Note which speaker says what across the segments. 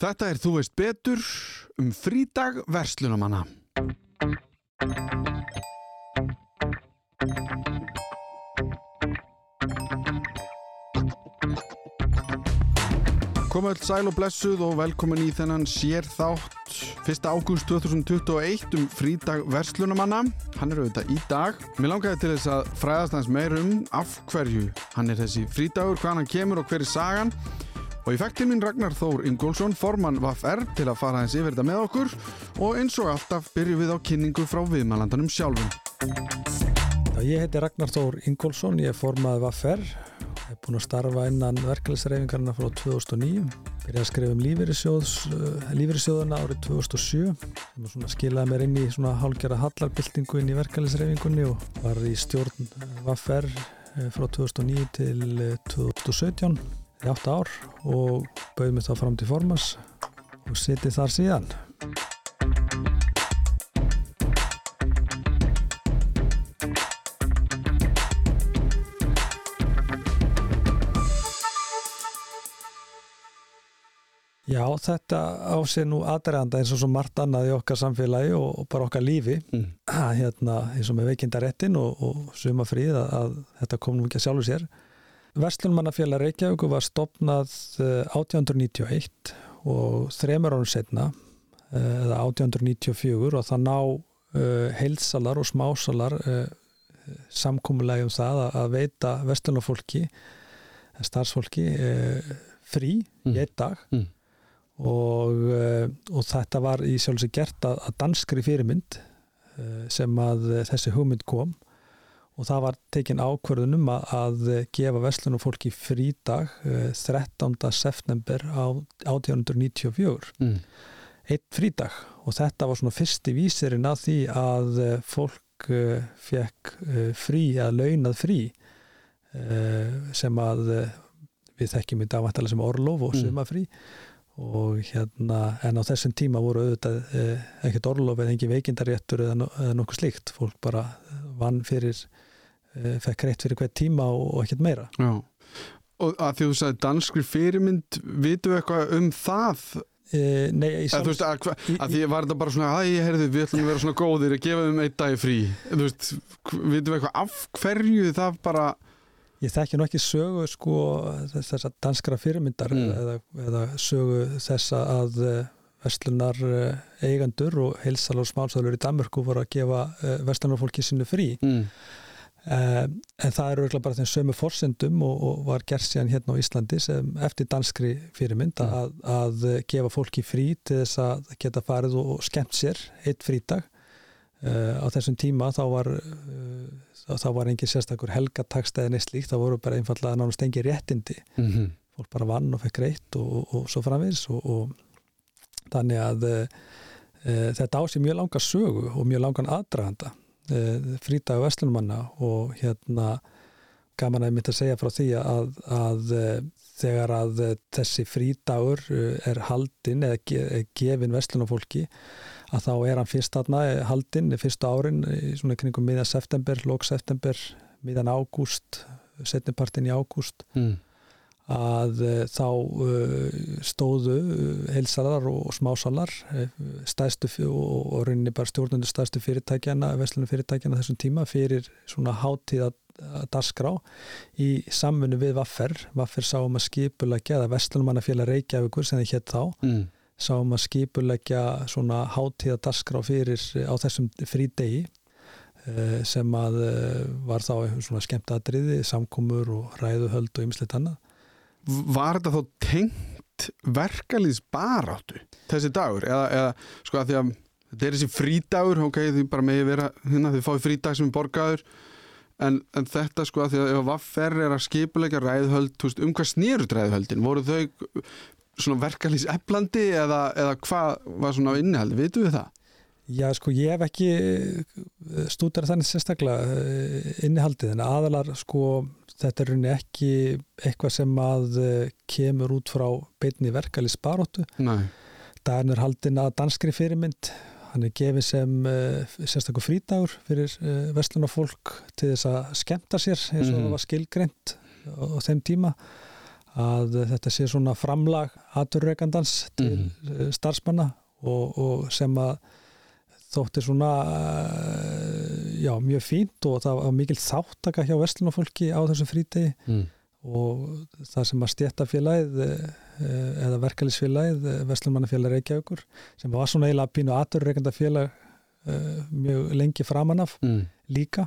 Speaker 1: Þetta er Þú veist betur um frídag verslunumanna. Komið öll sæl og blessuð og velkomin í þennan sér þátt 1. ágúst 2021 um frídag verslunumanna. Hann er auðvitað í dag. Mér langaði til þess að fræðast hans meir um af hverju hann er þessi frídagur, hvaðan hann kemur og hver er sagan. Og ég til mín Ragnar Þór Ingólfsson, formann VAF-R, til að fara hans yfir þetta með okkur. Og eins og alltaf byrjum við á kynningu frá viðmælandanum sjálfum.
Speaker 2: Ég heiti Ragnar Þór Ingólfsson, ég er formað VAF-R, ég er búin að starfa innan verkefælisreifingarna frá 2009, byrjaði að skrifa um lífeyrissjóðuna árið 2007, sem skilaði mér inn í hálgjara hallarbyltingu inn í verkefælisreifingunni og var í stjórn VAF-R frá 2009 til 2017 í 8 ár og bauði mig þá fram til formas og seti þar síðan. Já, þetta á sig nú aðræðanda eins og svo margt annað í okkar samfélagi og, og bara okkar lífi mm. hérna eins og með veikindarettin og, og sumafríð að, að þetta kom nú ekki að sjálfu sér Vestlunmannafélag Reykjavík var stopnað 1891 og þremur árun setna eða 1894 og það ná uh, heilsalar og smásalar samkómulegi um það að veita vestlunafólki starfsfólki frí mm. í einn dag mm. og, og þetta var í sjálfsög gert að, að danskri fyrirmynd sem að þessi hugmynd kom og það var tekin ákverðunum að, að gefa vestlunum fólki frídag 13. september á 1894 mm. eitt frídag og þetta var svona fyrsti vísirinn að því að fólk fekk frí að launað frí sem að við þekkjum í dagvæntala sem orlof og sumafrí og hérna en á þessum tíma voru auðvitað ekkert orlof eða engin veikindaréttur eða, eða nokkuð slíkt fólk bara vann fyrir fekk reitt fyrir hvert tíma og, og ekkert meira
Speaker 1: Já, og að því þú sagði danskri fyrirmynd, vitum við eitthvað um það?
Speaker 2: E, nei,
Speaker 1: að, veist, að, að því var þetta bara svona að ég heyrði við ætlum að vera svona góðir að gefa þeim einn dag frí þú veist, vitum við eitthvað af hverju það bara
Speaker 2: Ég þekki nú ekki sögu sko þessar danskra fyrirmyndar mm. eða, eða sögu þessa að vestlunar eigandur og heilsal og smálsálur í Danmörku voru að gefa vestlunarfólki sinu frí mm. Uh, en það eru bara þeim sömu fórsendum og, og var gert síðan hérna á Íslandi sem eftir danskri fyrirmynd mm. að, að gefa fólki frí til þess að geta farið og skemmt sér eitt frídag uh, á þessum tíma þá var uh, þá var engin sérstakur helgatakst eða slíkt, þá voru bara einfallega nánast engin réttindi mm -hmm. fólk bara vann og fekk reitt og, og, og svo framvins og þannig að þetta á sig mjög langa sögu og mjög langan aðdraganda frídag og vestlunumanna og hérna gaman að ég myndi að segja frá því að, að þegar að þessi frídagur er haldinn eða gefin vestlunafólki að þá er hann fyrst aðna haldinn fyrstu árin í svona kringum miðan september, lók september miðan ágúst, setnipartin í ágúst mm. Að þá stóðu heilsalar og smásalar stæðstu og, og rauninni bara stjórnundur stæðstu fyrirtækjana, vestlunum fyrirtækjana þessum tíma fyrir svona hátíða dasgrá í samfunnu við Vaffer Vaffer sáum að skipulegja eða vestlunumannafélag Reykjavíkur sem þið hétt þá mm. sáum að skipulegja svona hátíða dasgrá fyrir á þessum frídegi sem að var þá svona skemmt aðriði, samkomur og ræðuhöld og ymsleitt annað
Speaker 1: Var þetta þá tengt verkalýðs baráttu þessi dagur? Eða, eða sko að því að þetta er þessi frídagur ok, því bara megi vera hérna því fáið frídag sem er borgaður. En, en þetta sko að því að ef Vaffer er að skipuleika ræðhöld, veist, um hvað snýrut ræðhöldin, voru þau svona verkalýðs eflandi eða, eða hvað var svona á innihaldi, vitu við það?
Speaker 2: Já, sko, ég hef ekki stúdar þannig sérstaklega innihaldið, en aðalar sko þetta er rauninni ekki eitthvað sem að kemur út frá beinni verkefli sparóttu daginn er haldin að danskri fyrirmynd hann er gefið sem sérstaklega frídagur fyrir vestlunarfólk til þess að skemta sér eins og mm -hmm. það var skilgreynd á, þeim tíma að þetta sé svona framlag aturreikandans til mm -hmm. starfsmanna og, og sem að þótti svona uh, já, mjög fínt og það var mikil þáttaka hjá vestlunafólki á þessu frítegi mm. og það sem að stjættafélagið uh, eða verkefælisfélagið vestlunmannafélag Reykjavíkur sem var svona eiginlega pínu aturreikandafélag mjög lengi framanaf mm. líka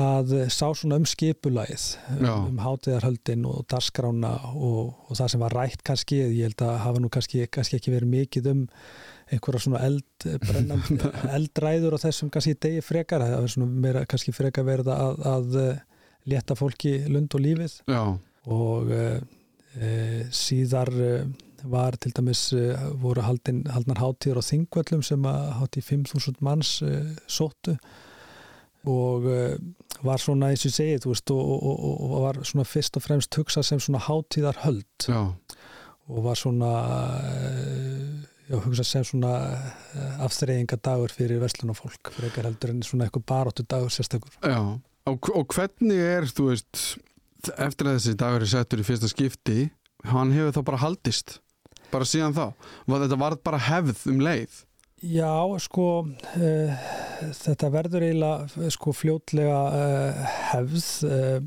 Speaker 2: að sá svona um skipulagið um, um hátíðarhöldin og darskrána og, og það sem var rætt kannski, ég held að hafa nú kannski, kannski ekki verið mikið um einhverja svona eld, eldræður og þessum kannski degi frekar það er svona meira kannski frekar verið að, að leta fólki lund og lífið
Speaker 1: Já.
Speaker 2: og e, e, síðar e, var til dæmis voru haldin, haldnar hátíður á þingvöllum sem að hátíð 5.000 manns sóttu og uh, var svona eins og segið veist, og, og, og, og var svona fyrst og fremst hugsað sem svona hátíðar höld
Speaker 1: Já.
Speaker 2: og var svona uh, hugsað sem svona uh, afþreyingadagur fyrir verslun og fólk fyrir ekkar heldur en svona eitthvað baróttu dagur sérstakur.
Speaker 1: Já, og hvernig er þú veist, eftir að þessi dagur er settur í fyrsta skipti hann hefur þá bara haldist bara síðan þá, þetta var bara hefð um leið?
Speaker 2: Já, sko uh, þetta verður eiginlega sko fljótlega uh, hefð uh,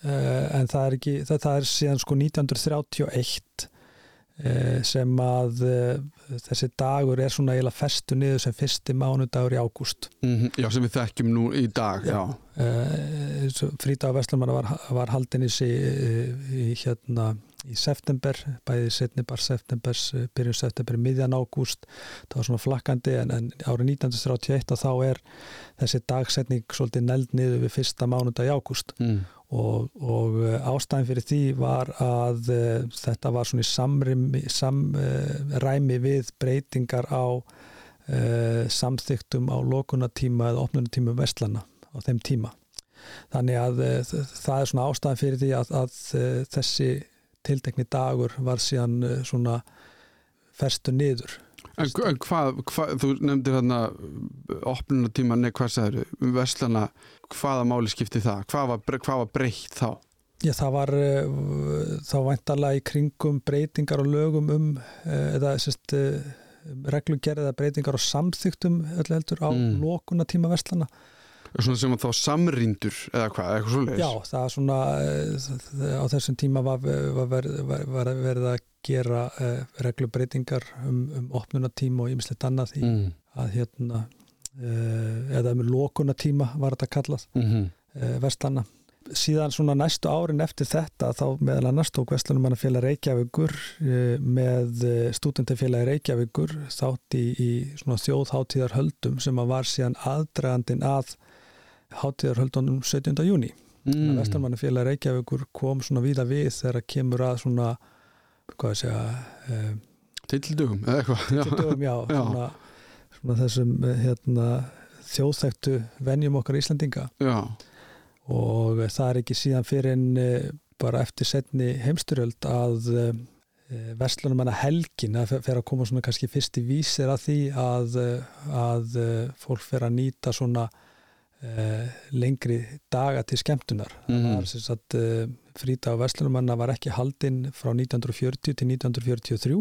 Speaker 2: en það er ekki, þetta er síðan sko 1931 sem að þessi dagur er svona eiginlega festu niður sem fyrsti mánudagur í ágúst.
Speaker 1: Mm -hmm. Já, sem við þekkjum nú í dag, já.
Speaker 2: já. Frídag Vestlumanna var, var haldin í, í hérna í september, bæði setni bara septembers, eh, byrjun september miðjan ágúst, það var svona flakkandi en, en árið 1931 þá er þessi dagsetning svolítið neld niður við fyrsta mánudag í ágúst mm. og, og eh, ástæðin fyrir því var að uh, þetta var svona í samræmi, samræmi uh, við breytingar á uh, samþyktum á lokunatíma eða opnunatíma vestlana á þeim tíma þannig að það er svona ástæðin fyrir því að, að þessi tiltekni dagur var síðan eh, svona ferstu niður
Speaker 1: En, en hvað, hvað, þú nefndir hérna opnunatíma, nei hvað sagður um Vestlana, hvaða máli skipti það? Hvað var, hvað var breytt þá?
Speaker 2: Já það var eh, þá væntalega í kringum breytingar og lögum um eh, eða sérst reglugerða breytingar og samþygtum öllu heldur á mm. lokunatíma Vestlana
Speaker 1: Svona sem þá samrindur eða hvað, eitthvað svo leiðis?
Speaker 2: Já, það er svona, eh, á þessum tíma var, var, var, var verið að gera uh, reglubreitingar um, um opnunatíma og ýmislegt annað í mm. að hérna, uh, eða um lokunatíma var þetta kallað, mm -hmm. uh, vestlana. Síðan svona næstu árin eftir þetta þá meðal annars tók Vestlunumannafélag Reykjavíkur með stúdentafélag Reykjavíkur þátt í, í svona þjóðháttíðar höldum sem að var síðan aðdragandin að hátíðarhöldunum 17. júni mm. Vestarmannafélag Reykjavíkur kom svona víða við þegar kemur að svona hvað að segja
Speaker 1: eh, Tildugum eða eitthvað
Speaker 2: Tildugum, já, já. Svona, svona þessum eh, hérna, þjóðþægtu venjum okkar Íslandinga
Speaker 1: já.
Speaker 2: og það er ekki síðan fyrir en eh, bara eftir setni heimsturöld að eh, vestlunum hana helgin að fer að koma svona kannski fyrst í vísir að því að, að fólk fer að nýta svona lengri daga til skemmtunar. Mm uh, frítag á Vestlunumanna var ekki haldinn frá 1940 til 1943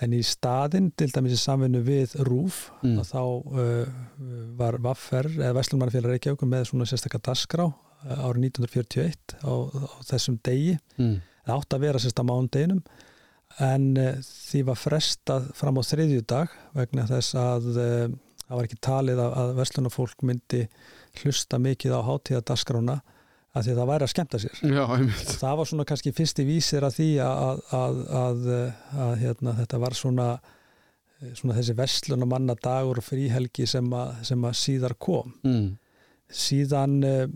Speaker 2: en í staðinn til dæmis í samfunnu við RÚF mm. þá uh, var Vaffer eða Vestlunumannafélag Reykjavík með svona sérstaklega dasgrá árið 1941 á, á þessum degi. Mm. það átt að vera sérstaklega mándeginum en því var frestað fram á þriðju dag vegna þess að það var ekki talið að, að verslunafólk myndi hlusta mikið á hátíðadaskrána að því að það væri að skemta sér.
Speaker 1: Já,
Speaker 2: það var svona kannski fyrsti vísir að því að, að, að hérna, þetta var svona, svona þessi verslunamanna dagur og fríhelgi sem, sem að síðar kom. Mm. síðan eh,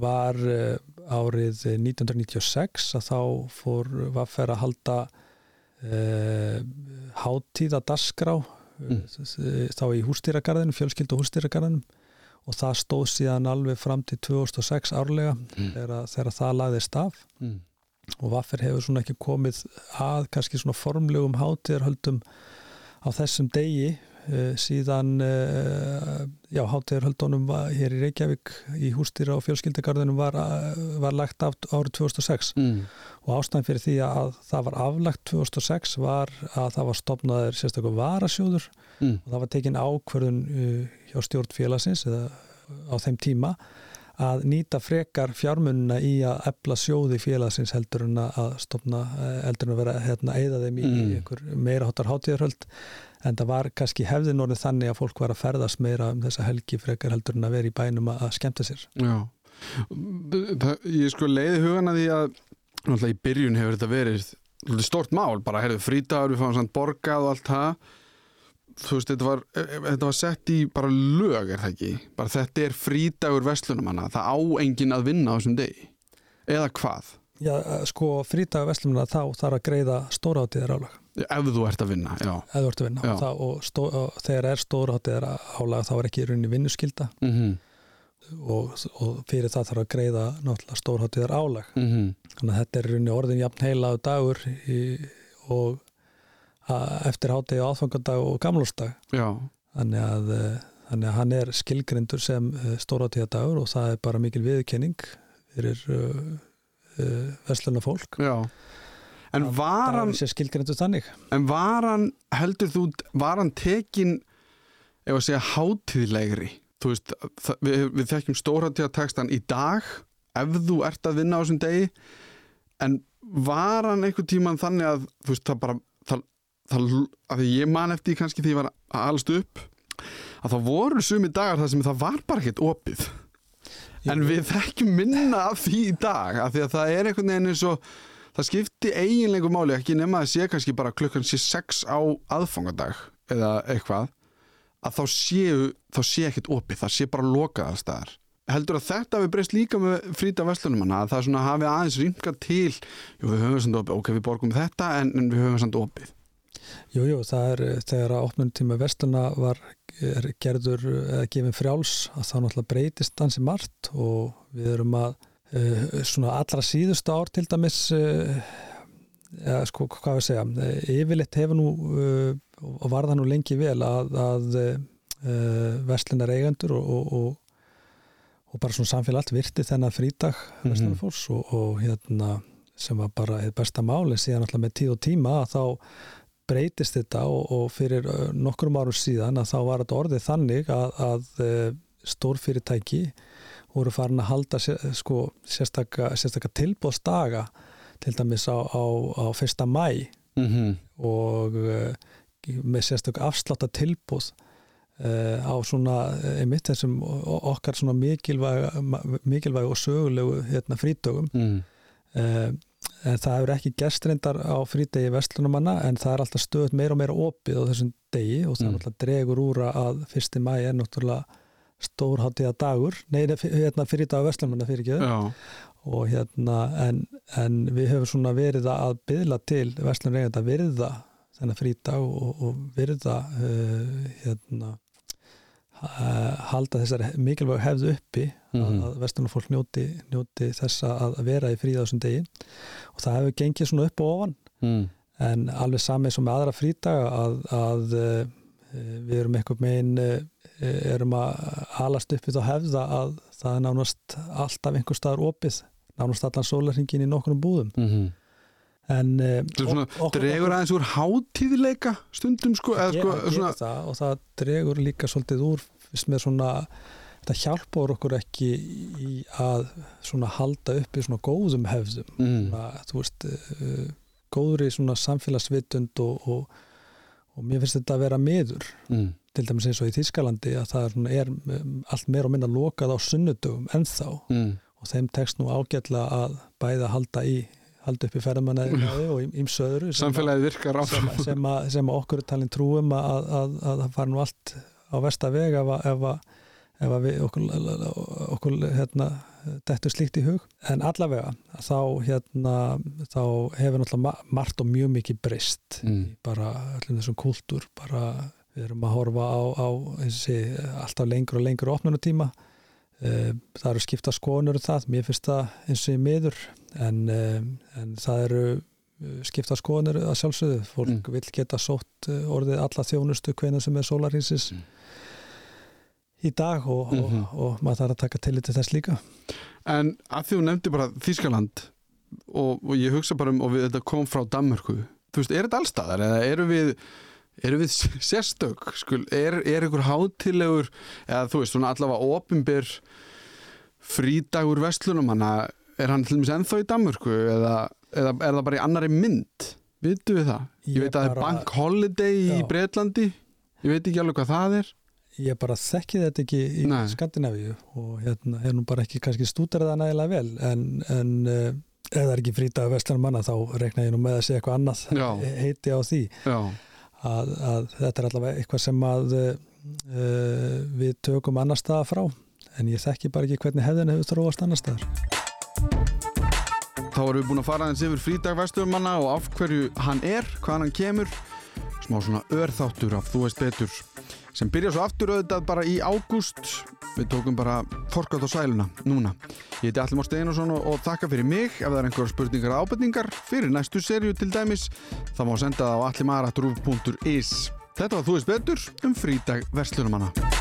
Speaker 2: var eh, árið 1996 að þá fór var fyrir að halda uh, hátíðadaskrá mm. þá í hústýragarðinum, fjölskyld og hústýragarðinum og það stóð síðan alveg fram til 2006 árlega mm. þegar, þegar það lagðist af mm. og Vaffer hefur svona ekki komið að kannski svona formlegum hátíðarhöldum á þessum degi síðan uh, já, hátíðarhöldunum hér í Reykjavík í hústýra og fjölskyldagarðunum var, var lagt af árið 2006 mm. og ástæðan fyrir því að það var aflagt 2006 var að það var stopnaður sérstaklega varasjóður mm. og það var tekin ákverðun hjá stjórn félagsins eða á þeim tíma að nýta frekar fjármunna í að ebla sjóði félagsins heldur en að stopna, heldur en að vera hérna, eða þeim í mm. einhver meira hóttar hátíðarhöld. En það var kannski hefðin orðið þannig að fólk var að ferðast meira um þessa helgi frekar heldur en að vera í bænum að skemta sér.
Speaker 1: Já, ég sko leiði hugan að því að náttúrulega í byrjun hefur þetta verið stort mál, bara herðu frítagur við fáum samt borgað og allt það þú veist, þetta var, e, e, þetta var sett í bara lög, er það ekki? Bara þetta er frídagur vestlunumanna, það á engin að vinna á þessum degi, eða hvað?
Speaker 2: Já, e, sko, frídagur vestlunumanna þá þarf að greiða stóraáttíðar álag.
Speaker 1: Ef þú ert að vinna, já.
Speaker 2: Ef þú ert að vinna, það, og, stó, og þegar er stóraáttíðar álag þá er ekki í rauninni vinnuskylda mm -hmm. og, og fyrir það þarf að greiða náttúrulega stóráttíðar álag. Mm -hmm. Þannig að þetta er í rauninni orðin jafn heilaðu dagur í, og eftir hátegi á aðfangandag og gamlústag þannig að, eh, þannig að hann er skilgrindur sem eh, stóratíðadagur og það er bara mikil viðkenning fyrir uh, uh, versluna fólk
Speaker 1: Já. En var hann En var hann, heldur þú var hann tekin ef að segja hátíðlegri? Þú veist, við, við þekkjum stóratíðatekstan í dag ef þú ert að vinna á þessum degi en var hann einhver tíman þannig að þú veist, það bara það, að ég man eftir kannski því ég var allast upp að það voru sumi dagar þar sem það var bara ekkert opið. En við þekkjum minna af því í dag af því að það er einhvern veginn eins og það skipti eiginlegu máli ekki nema að sé kannski bara klukkan sé 6 á aðfangadag eða eitthvað að þá séu, þá sé ekkert opið það sé bara lokað allstaðar heldur að þetta við breyst líka með frýta vestlunum að það hafi aðeins ringa til jú við höfum samt opið, ok við borgum þetta en, en við höfum samt opið
Speaker 2: Jújú, jú, það er þegar að opnum tíma vestluna var gerður eða gefin frjáls að það náttúrulega breytist hansi margt og við erum að uh, svona allra síðustu ár til dæmis eða sko hvað við segja yfirleitt hefur nú og var það nú lengi vel að, að vestlunar eigendur og, og, og, og bara svona samfélag allt virti þennan frídag mm -hmm. og hérna sem var bara besta máli síðan alltaf með tíð og tíma að þá breytist þetta og, og fyrir nokkrum árum síðan að þá var þetta orðið þannig að, að stórfyrirtæki voru farin að halda sko, sérstakka, sérstakka tilbóðsdaga til dæmis á, á, á fyrsta mæ mm -hmm. og með sérstakka afsláta tilbóð Uh, á svona, einmitt þessum okkar svona mikilvæg, mikilvæg og sögulegu hérna, frítögum mm. uh, en það hefur ekki gerst reyndar á frídegi vestlunumanna en það er alltaf stöðt meira og meira opið á þessum degi og það er mm. alltaf dregur úr að fyrsti mæi er náttúrulega stórháttíða dagur. Nei, hérna frídag vestlunumanna fyrir ekki og hérna en, en við höfum svona verið að byðla til vestlunurregjanda virða þennan frídag og, og virða uh, hérna halda þessar mikilvæg hefðu uppi mm -hmm. að vestunarfólk njóti, njóti þess að vera í fríða þessum degi og það hefur gengið svona upp og ofan mm. en alveg samið sem með aðra frídaga að, að uh, við erum eitthvað megin uh, erum að halast upp í þá hefða að það er nánast alltaf einhver staðar opið nánast allan sólarhingin í nokkrum búðum mm -hmm. En,
Speaker 1: svona, okkur, dregur aðeins úr hátíðleika stundum sko,
Speaker 2: eða, sko svona... það, og það dregur líka svolítið úr með svona þetta hjálpar okkur ekki í að svona halda upp í svona góðum hefðum mm. svona, þú veist uh, góður í svona samfélagsvitund og, og, og mér finnst þetta að vera meður mm. til dæmis eins og í Þískalandi að það er, er allt meira og minna lokað á sunnudögum ennþá mm. og þeim tekst nú ágætla að bæða halda í halda upp í ferðamannæðinaði og ímsöðru sem, sem, sem okkur er talin trúum að það fara nú allt á vestaveg ef að ef að við okkur, okkur hérna, dettur slíkt í hug. En allavega þá, hérna, þá hefur náttúrulega margt og mjög mikið breyst mm. bara allir þessum kúltúr. Bara við erum að horfa á, á þessi, alltaf lengur og lengur opnunatíma Eh, það eru skipta skonur um það, mér finnst það eins og í miður en, eh, en það eru skipta skoðanir að sjálfsögðu, fólk mm. vil geta sótt orðið alla þjónustu hvena sem er sólarhýnsis mm. í dag og, mm -hmm. og, og maður þarf að taka til til þess líka
Speaker 1: En að því þú nefndi bara Þískaland og, og ég hugsa bara um og við, þetta kom frá Danmörku þú veist, er þetta allstaðar eða eru við eru við sérstök skul, er, er ykkur hátilegur eða þú veist, svona allavega ofinbyr frídagur vestlunum hann er hann til dæmis ennþá í Danmörku eða eða er það bara í annari mynd vitu við það? Ég, ég veit að það er Bank Holiday já. í Breitlandi ég veit ekki alveg hvað það er
Speaker 2: ég bara þekki þetta ekki í Nei. Skandinavíu og hérna er nú bara ekki kannski stúderða nægilega vel en, en ef það er ekki frítag vestlarnar manna þá rekna ég nú með að segja eitthvað annað já. heiti á því að, að þetta er allavega eitthvað sem að uh, við tökum annar staða frá en ég þekki bara ekki hvernig hefðin hefur þróast annar staðar
Speaker 1: Þá erum við búin að fara aðeins yfir frídag vesturumanna og af hverju hann er, hvaðan hann kemur. Smá svona örþáttur af þú veist betur sem byrja svo aftur auðvitað bara í ágúst. Við tókum bara forkátt á sæluna núna. Ég heiti Allimár Steinusson og, og þakka fyrir mig. Ef það er einhverja spurningar og ábyrningar fyrir næstu serju til dæmis þá má senda það á allimarat.ruf.is Þetta var þú veist betur um frídag vesturumanna